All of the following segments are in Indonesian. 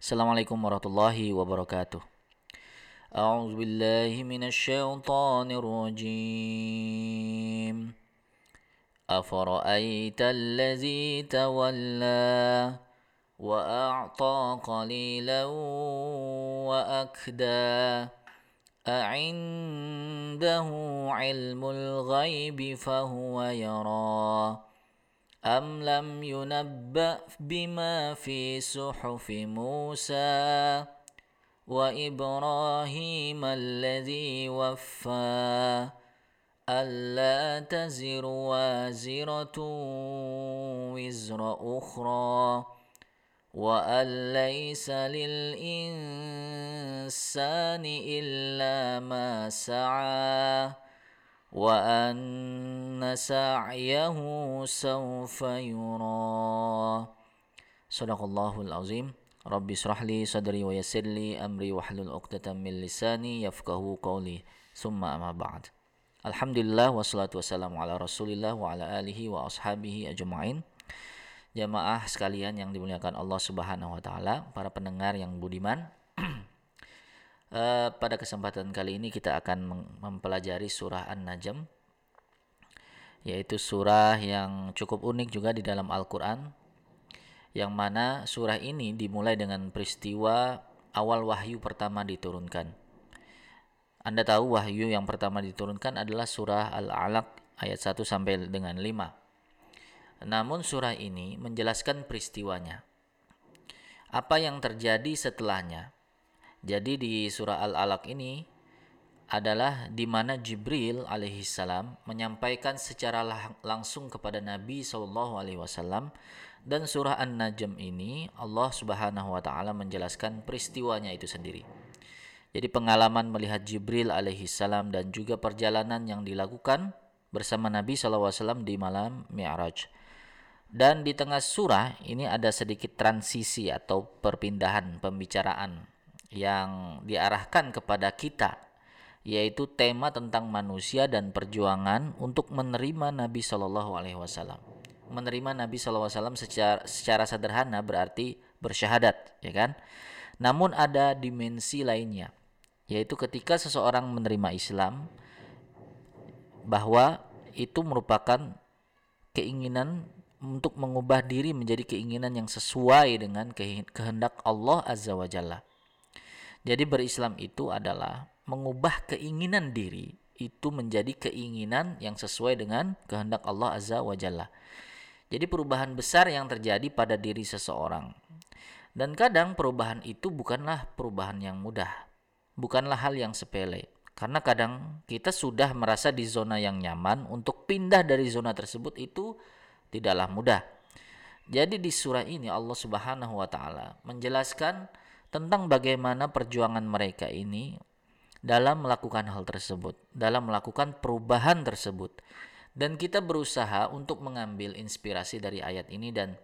Assalamualaikum warahmatullahi wabarakatuh. أعوذ بالله من الشيطان الرجيم أفرأيت الذي تولى وأعطى قليلا وأكدى أعنده علم الغيب فهو يرى أم لم ينبأ بما في صحف موسى وإبراهيم الذي وفى ألا تزر وازرة وزر أخرى وأن ليس للإنسان إلا ما سعى وأن سعيه سوف يرى صدق الله العظيم ربي اشرح لي صدري ويسر لي أمري واحلل عقدة من لساني يفقهوا قولي ثم أما بعد Alhamdulillah wassalatu wassalamu ala rasulillah wa ala alihi wa ashabihi ajma'in Jamaah sekalian yang dimuliakan Allah subhanahu wa ta'ala Para pendengar yang budiman uh, Pada kesempatan kali ini kita akan mempelajari surah An-Najm Yaitu surah yang cukup unik juga di dalam Al-Quran Yang mana surah ini dimulai dengan peristiwa awal wahyu pertama diturunkan anda tahu wahyu yang pertama diturunkan adalah surah Al-Alaq ayat 1 sampai dengan 5. Namun surah ini menjelaskan peristiwanya. Apa yang terjadi setelahnya. Jadi di surah Al-Alaq ini adalah di mana Jibril alaihissalam menyampaikan secara langsung kepada Nabi Shallallahu alaihi wasallam dan surah An-Najm ini Allah Subhanahu wa taala menjelaskan peristiwanya itu sendiri. Jadi pengalaman melihat Jibril alaihi salam dan juga perjalanan yang dilakukan bersama Nabi SAW di malam Mi'raj. Dan di tengah surah ini ada sedikit transisi atau perpindahan pembicaraan yang diarahkan kepada kita yaitu tema tentang manusia dan perjuangan untuk menerima Nabi Shallallahu Alaihi Wasallam. Menerima Nabi Shallallahu Alaihi Wasallam secara secara sederhana berarti bersyahadat, ya kan? Namun ada dimensi lainnya, yaitu ketika seseorang menerima Islam bahwa itu merupakan keinginan untuk mengubah diri menjadi keinginan yang sesuai dengan kehendak Allah Azza wa Jalla. Jadi berislam itu adalah mengubah keinginan diri itu menjadi keinginan yang sesuai dengan kehendak Allah Azza wa Jalla. Jadi perubahan besar yang terjadi pada diri seseorang. Dan kadang perubahan itu bukanlah perubahan yang mudah bukanlah hal yang sepele. Karena kadang kita sudah merasa di zona yang nyaman untuk pindah dari zona tersebut itu tidaklah mudah. Jadi di surah ini Allah Subhanahu wa taala menjelaskan tentang bagaimana perjuangan mereka ini dalam melakukan hal tersebut, dalam melakukan perubahan tersebut. Dan kita berusaha untuk mengambil inspirasi dari ayat ini dan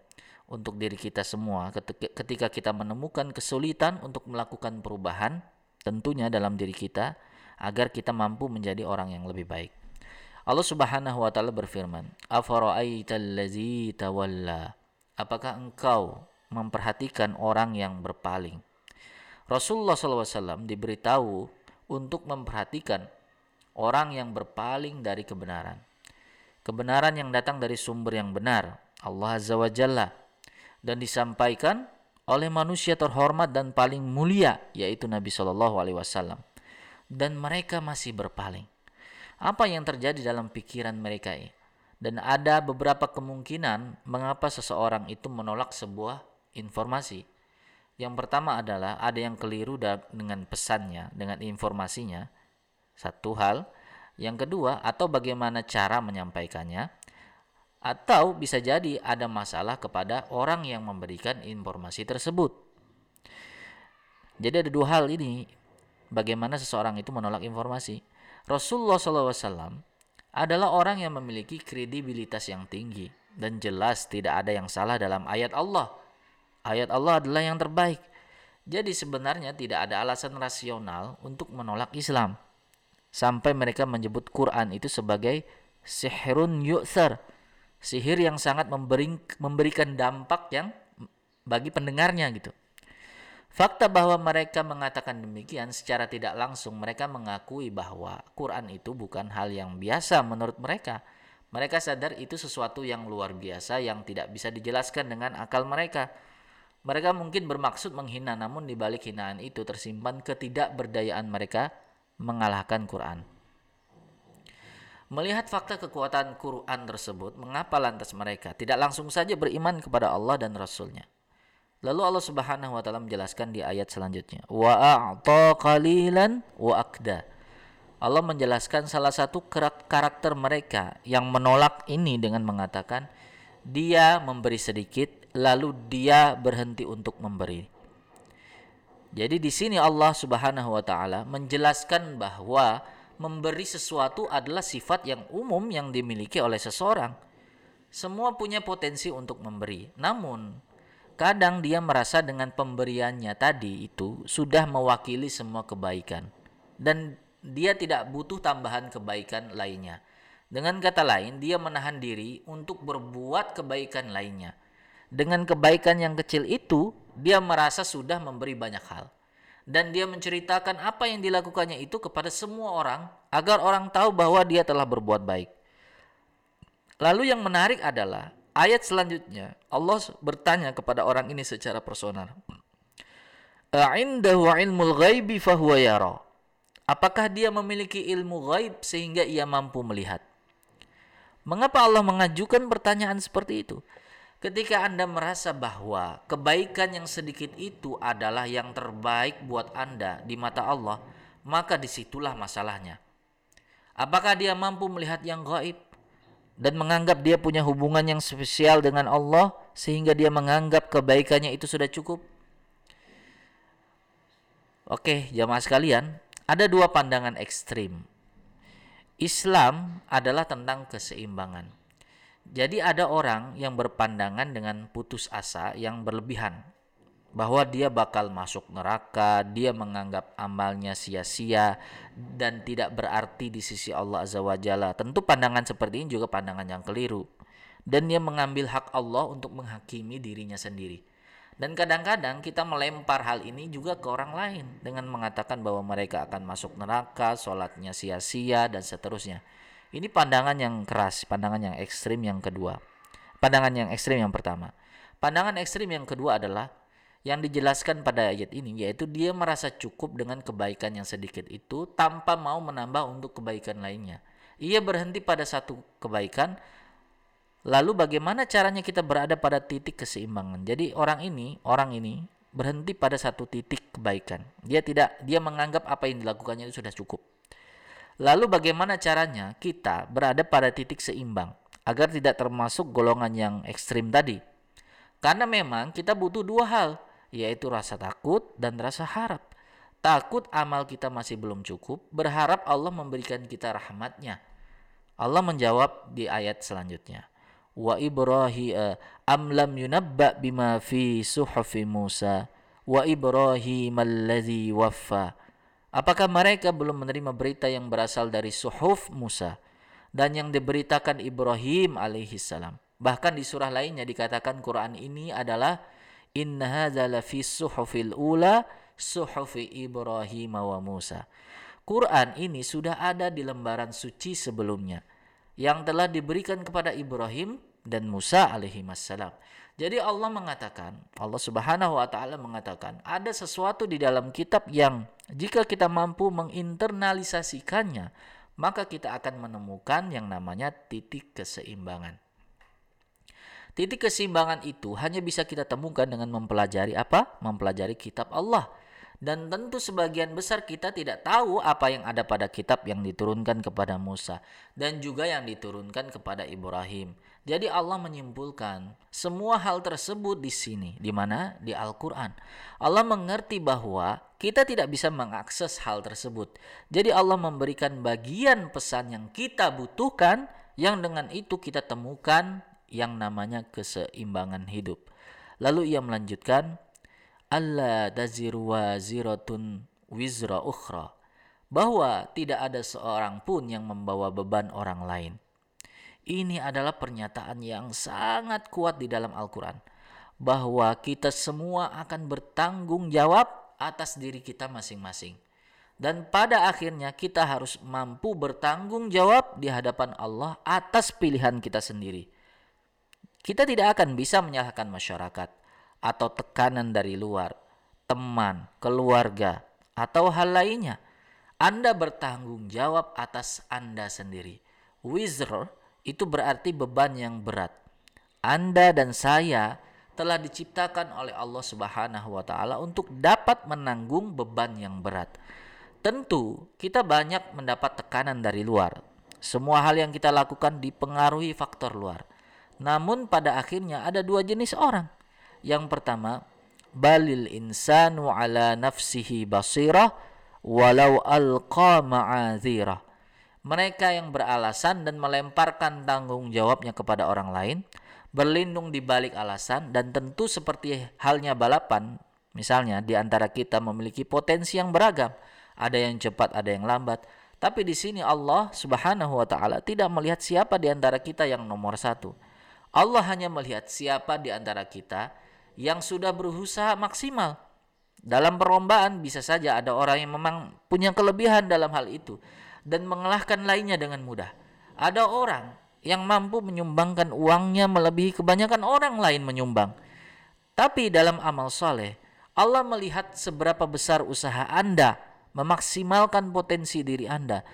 untuk diri kita semua ketika kita menemukan kesulitan untuk melakukan perubahan, tentunya dalam diri kita agar kita mampu menjadi orang yang lebih baik. Allah Subhanahu wa taala berfirman, "Afara'aitallazi tawalla?" Apakah engkau memperhatikan orang yang berpaling? Rasulullah SAW diberitahu untuk memperhatikan orang yang berpaling dari kebenaran. Kebenaran yang datang dari sumber yang benar, Allah Azza wa Jalla, dan disampaikan oleh manusia terhormat dan paling mulia yaitu Nabi Shallallahu Alaihi Wasallam dan mereka masih berpaling. Apa yang terjadi dalam pikiran mereka ini? Dan ada beberapa kemungkinan mengapa seseorang itu menolak sebuah informasi. Yang pertama adalah ada yang keliru dengan pesannya, dengan informasinya. Satu hal. Yang kedua, atau bagaimana cara menyampaikannya atau bisa jadi ada masalah kepada orang yang memberikan informasi tersebut. Jadi ada dua hal ini bagaimana seseorang itu menolak informasi. Rasulullah SAW adalah orang yang memiliki kredibilitas yang tinggi dan jelas tidak ada yang salah dalam ayat Allah. Ayat Allah adalah yang terbaik. Jadi sebenarnya tidak ada alasan rasional untuk menolak Islam. Sampai mereka menyebut Quran itu sebagai sihrun yu'thar sihir yang sangat memberi, memberikan dampak yang bagi pendengarnya gitu. Fakta bahwa mereka mengatakan demikian secara tidak langsung mereka mengakui bahwa Quran itu bukan hal yang biasa menurut mereka. Mereka sadar itu sesuatu yang luar biasa yang tidak bisa dijelaskan dengan akal mereka. Mereka mungkin bermaksud menghina namun di balik hinaan itu tersimpan ketidakberdayaan mereka mengalahkan Quran. Melihat fakta kekuatan Quran tersebut, mengapa lantas mereka tidak langsung saja beriman kepada Allah dan Rasulnya? Lalu Allah Subhanahu wa taala menjelaskan di ayat selanjutnya, wa a'ta qalilan wa akda. Allah menjelaskan salah satu karakter mereka yang menolak ini dengan mengatakan dia memberi sedikit lalu dia berhenti untuk memberi. Jadi di sini Allah Subhanahu wa taala menjelaskan bahwa memberi sesuatu adalah sifat yang umum yang dimiliki oleh seseorang. Semua punya potensi untuk memberi. Namun Kadang dia merasa dengan pemberiannya tadi itu sudah mewakili semua kebaikan dan dia tidak butuh tambahan kebaikan lainnya. Dengan kata lain, dia menahan diri untuk berbuat kebaikan lainnya. Dengan kebaikan yang kecil itu, dia merasa sudah memberi banyak hal. Dan dia menceritakan apa yang dilakukannya itu kepada semua orang agar orang tahu bahwa dia telah berbuat baik. Lalu yang menarik adalah Ayat selanjutnya Allah bertanya kepada orang ini secara personal. A'indahu ilmul ghaibi fahuwa yara. Apakah dia memiliki ilmu gaib sehingga ia mampu melihat? Mengapa Allah mengajukan pertanyaan seperti itu? Ketika Anda merasa bahwa kebaikan yang sedikit itu adalah yang terbaik buat Anda di mata Allah, maka di situlah masalahnya. Apakah dia mampu melihat yang gaib? dan menganggap dia punya hubungan yang spesial dengan Allah sehingga dia menganggap kebaikannya itu sudah cukup. Oke, jamaah sekalian, ada dua pandangan ekstrim. Islam adalah tentang keseimbangan. Jadi ada orang yang berpandangan dengan putus asa yang berlebihan bahwa dia bakal masuk neraka, dia menganggap amalnya sia-sia dan tidak berarti di sisi Allah Azza wa Jalla. Tentu pandangan seperti ini juga pandangan yang keliru. Dan dia mengambil hak Allah untuk menghakimi dirinya sendiri. Dan kadang-kadang kita melempar hal ini juga ke orang lain dengan mengatakan bahwa mereka akan masuk neraka, sholatnya sia-sia dan seterusnya. Ini pandangan yang keras, pandangan yang ekstrim yang kedua. Pandangan yang ekstrim yang pertama. Pandangan ekstrim yang kedua adalah yang dijelaskan pada ayat ini yaitu dia merasa cukup dengan kebaikan yang sedikit itu tanpa mau menambah untuk kebaikan lainnya. Ia berhenti pada satu kebaikan lalu bagaimana caranya kita berada pada titik keseimbangan. Jadi orang ini, orang ini berhenti pada satu titik kebaikan. Dia tidak dia menganggap apa yang dilakukannya itu sudah cukup. Lalu bagaimana caranya kita berada pada titik seimbang agar tidak termasuk golongan yang ekstrim tadi? Karena memang kita butuh dua hal yaitu rasa takut dan rasa harap. Takut amal kita masih belum cukup, berharap Allah memberikan kita rahmatnya. Allah menjawab di ayat selanjutnya. Wa Ibrahim uh, am lam yunabba bima fi suhufi Musa wa Ibrahim alladhi waffa. Apakah mereka belum menerima berita yang berasal dari suhuf Musa dan yang diberitakan Ibrahim alaihi salam? Bahkan di surah lainnya dikatakan Quran ini adalah Inna hadza lafi suhufil ula suhufi Ibrahim wa Musa. Quran ini sudah ada di lembaran suci sebelumnya yang telah diberikan kepada Ibrahim dan Musa alaihi wassalam. Jadi Allah mengatakan, Allah Subhanahu wa taala mengatakan, ada sesuatu di dalam kitab yang jika kita mampu menginternalisasikannya, maka kita akan menemukan yang namanya titik keseimbangan. Titik keseimbangan itu hanya bisa kita temukan dengan mempelajari apa? Mempelajari kitab Allah. Dan tentu sebagian besar kita tidak tahu apa yang ada pada kitab yang diturunkan kepada Musa dan juga yang diturunkan kepada Ibrahim. Jadi Allah menyimpulkan semua hal tersebut di sini, di mana di Al-Qur'an. Allah mengerti bahwa kita tidak bisa mengakses hal tersebut. Jadi Allah memberikan bagian pesan yang kita butuhkan yang dengan itu kita temukan yang namanya keseimbangan hidup. Lalu ia melanjutkan, Allah taziru waziratun wizra ukhra. Bahwa tidak ada seorang pun yang membawa beban orang lain. Ini adalah pernyataan yang sangat kuat di dalam Al-Quran. bahwa kita semua akan bertanggung jawab atas diri kita masing-masing. Dan pada akhirnya kita harus mampu bertanggung jawab di hadapan Allah atas pilihan kita sendiri. Kita tidak akan bisa menyalahkan masyarakat atau tekanan dari luar, teman, keluarga, atau hal lainnya. Anda bertanggung jawab atas Anda sendiri. Wizr itu berarti beban yang berat. Anda dan saya telah diciptakan oleh Allah Subhanahu wa taala untuk dapat menanggung beban yang berat. Tentu kita banyak mendapat tekanan dari luar. Semua hal yang kita lakukan dipengaruhi faktor luar. Namun pada akhirnya ada dua jenis orang. Yang pertama, balil insanu ala nafsihi basirah walau alqa ma'adzirah. Mereka yang beralasan dan melemparkan tanggung jawabnya kepada orang lain berlindung di balik alasan dan tentu seperti halnya balapan, misalnya di antara kita memiliki potensi yang beragam, ada yang cepat, ada yang lambat. Tapi di sini Allah Subhanahu wa taala tidak melihat siapa di antara kita yang nomor satu. Allah hanya melihat siapa di antara kita yang sudah berusaha maksimal. Dalam perlombaan bisa saja ada orang yang memang punya kelebihan dalam hal itu dan mengalahkan lainnya dengan mudah. Ada orang yang mampu menyumbangkan uangnya melebihi kebanyakan orang lain menyumbang. Tapi dalam amal soleh, Allah melihat seberapa besar usaha Anda memaksimalkan potensi diri Anda.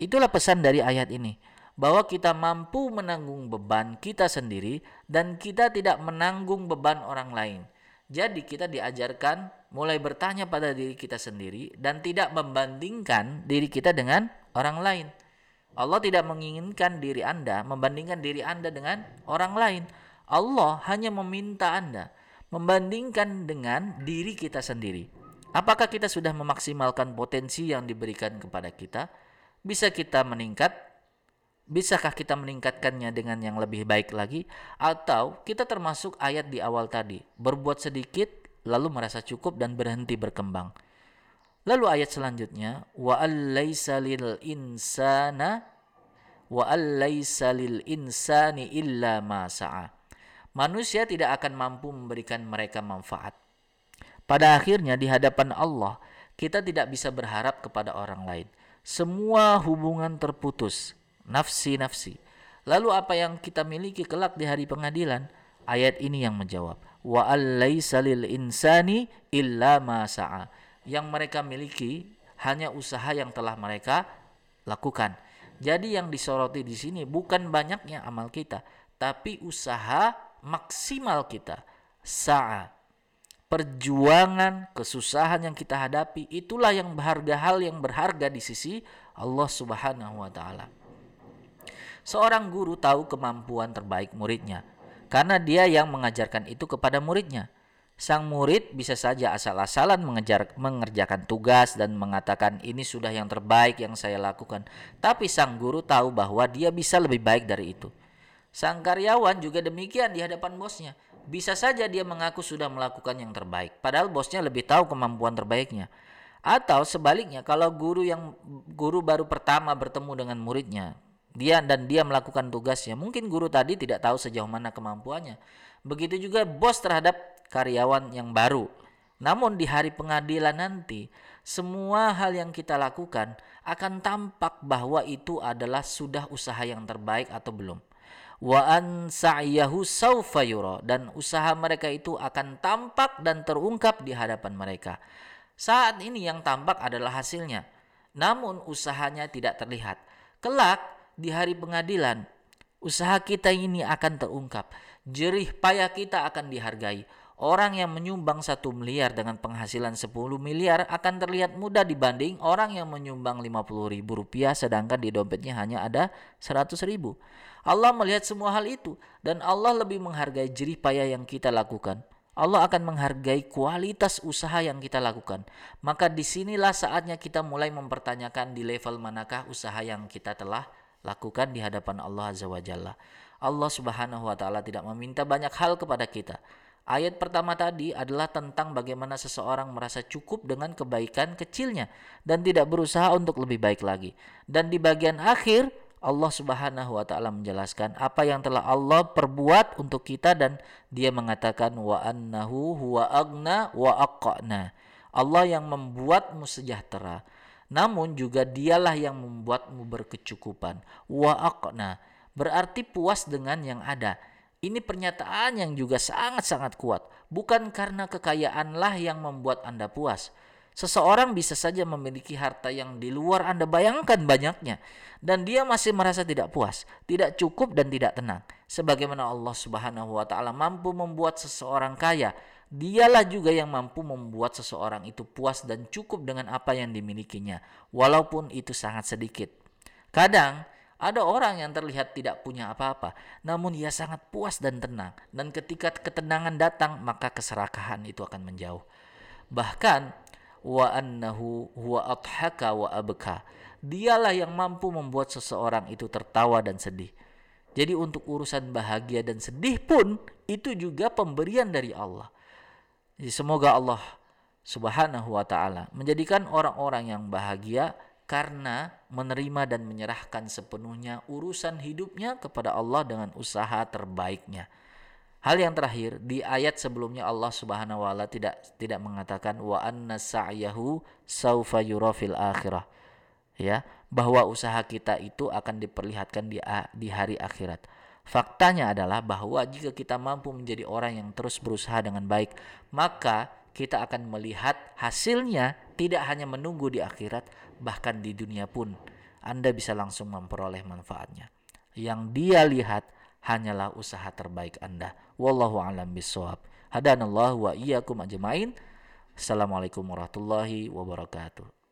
Itulah pesan dari ayat ini, bahwa kita mampu menanggung beban kita sendiri dan kita tidak menanggung beban orang lain. Jadi kita diajarkan mulai bertanya pada diri kita sendiri dan tidak membandingkan diri kita dengan orang lain. Allah tidak menginginkan diri Anda membandingkan diri Anda dengan orang lain. Allah hanya meminta Anda membandingkan dengan diri kita sendiri. Apakah kita sudah memaksimalkan potensi yang diberikan kepada kita? Bisa kita meningkat? Bisakah kita meningkatkannya dengan yang lebih baik lagi? Atau kita termasuk ayat di awal tadi, berbuat sedikit lalu merasa cukup dan berhenti berkembang. Lalu ayat selanjutnya wa allaisa lil insana wa allaisa lil insani illa ma sa'a. Manusia tidak akan mampu memberikan mereka manfaat. Pada akhirnya di hadapan Allah kita tidak bisa berharap kepada orang lain. Semua hubungan terputus, nafsi-nafsi. Lalu apa yang kita miliki kelak di hari pengadilan? Ayat ini yang menjawab. Wa allaisa lil insani illa ma sa'a yang mereka miliki hanya usaha yang telah mereka lakukan. Jadi yang disoroti di sini bukan banyaknya amal kita, tapi usaha maksimal kita. Sa'a perjuangan, kesusahan yang kita hadapi itulah yang berharga hal yang berharga di sisi Allah Subhanahu wa taala. Seorang guru tahu kemampuan terbaik muridnya karena dia yang mengajarkan itu kepada muridnya. Sang murid bisa saja asal-asalan mengejar, mengerjakan tugas dan mengatakan ini sudah yang terbaik yang saya lakukan. Tapi sang guru tahu bahwa dia bisa lebih baik dari itu. Sang karyawan juga demikian di hadapan bosnya. Bisa saja dia mengaku sudah melakukan yang terbaik, padahal bosnya lebih tahu kemampuan terbaiknya. Atau sebaliknya, kalau guru yang guru baru pertama bertemu dengan muridnya, dia dan dia melakukan tugasnya, mungkin guru tadi tidak tahu sejauh mana kemampuannya. Begitu juga bos terhadap karyawan yang baru. Namun di hari pengadilan nanti, semua hal yang kita lakukan akan tampak bahwa itu adalah sudah usaha yang terbaik atau belum. Wa an sa'yahu saufa yura dan usaha mereka itu akan tampak dan terungkap di hadapan mereka. Saat ini yang tampak adalah hasilnya. Namun usahanya tidak terlihat. Kelak di hari pengadilan, usaha kita ini akan terungkap. Jerih payah kita akan dihargai Orang yang menyumbang satu miliar dengan penghasilan 10 miliar akan terlihat mudah dibanding orang yang menyumbang 50 ribu rupiah sedangkan di dompetnya hanya ada 100 ribu. Allah melihat semua hal itu dan Allah lebih menghargai jerih payah yang kita lakukan. Allah akan menghargai kualitas usaha yang kita lakukan. Maka di sinilah saatnya kita mulai mempertanyakan di level manakah usaha yang kita telah lakukan di hadapan Allah Azza wa Jalla. Allah Subhanahu wa taala tidak meminta banyak hal kepada kita. Ayat pertama tadi adalah tentang bagaimana seseorang merasa cukup dengan kebaikan kecilnya dan tidak berusaha untuk lebih baik lagi. Dan di bagian akhir Allah Subhanahu wa taala menjelaskan apa yang telah Allah perbuat untuk kita dan dia mengatakan wa annahu huwa agna wa aqna. Allah yang membuatmu sejahtera. Namun juga dialah yang membuatmu berkecukupan. Wa aqna berarti puas dengan yang ada. Ini pernyataan yang juga sangat-sangat kuat. Bukan karena kekayaanlah yang membuat Anda puas, Seseorang bisa saja memiliki harta yang di luar Anda bayangkan banyaknya dan dia masih merasa tidak puas, tidak cukup dan tidak tenang. Sebagaimana Allah Subhanahu wa taala mampu membuat seseorang kaya, dialah juga yang mampu membuat seseorang itu puas dan cukup dengan apa yang dimilikinya, walaupun itu sangat sedikit. Kadang ada orang yang terlihat tidak punya apa-apa, namun ia sangat puas dan tenang. Dan ketika ketenangan datang, maka keserakahan itu akan menjauh. Bahkan wa annahu huwa adhaka wa abka. Dialah yang mampu membuat seseorang itu tertawa dan sedih. Jadi untuk urusan bahagia dan sedih pun itu juga pemberian dari Allah. Jadi semoga Allah Subhanahu wa taala menjadikan orang-orang yang bahagia karena menerima dan menyerahkan sepenuhnya urusan hidupnya kepada Allah dengan usaha terbaiknya. Hal yang terakhir di ayat sebelumnya Allah Subhanahu wa taala tidak tidak mengatakan wa anna sa'yahu saufa yura akhirah. Ya, bahwa usaha kita itu akan diperlihatkan di di hari akhirat. Faktanya adalah bahwa jika kita mampu menjadi orang yang terus berusaha dengan baik, maka kita akan melihat hasilnya tidak hanya menunggu di akhirat, bahkan di dunia pun Anda bisa langsung memperoleh manfaatnya. Yang dia lihat hanyalah usaha terbaik Anda. Wallahu a'lam bishawab. Hadanallahu wa iyyakum ajmain. Assalamualaikum warahmatullahi wabarakatuh.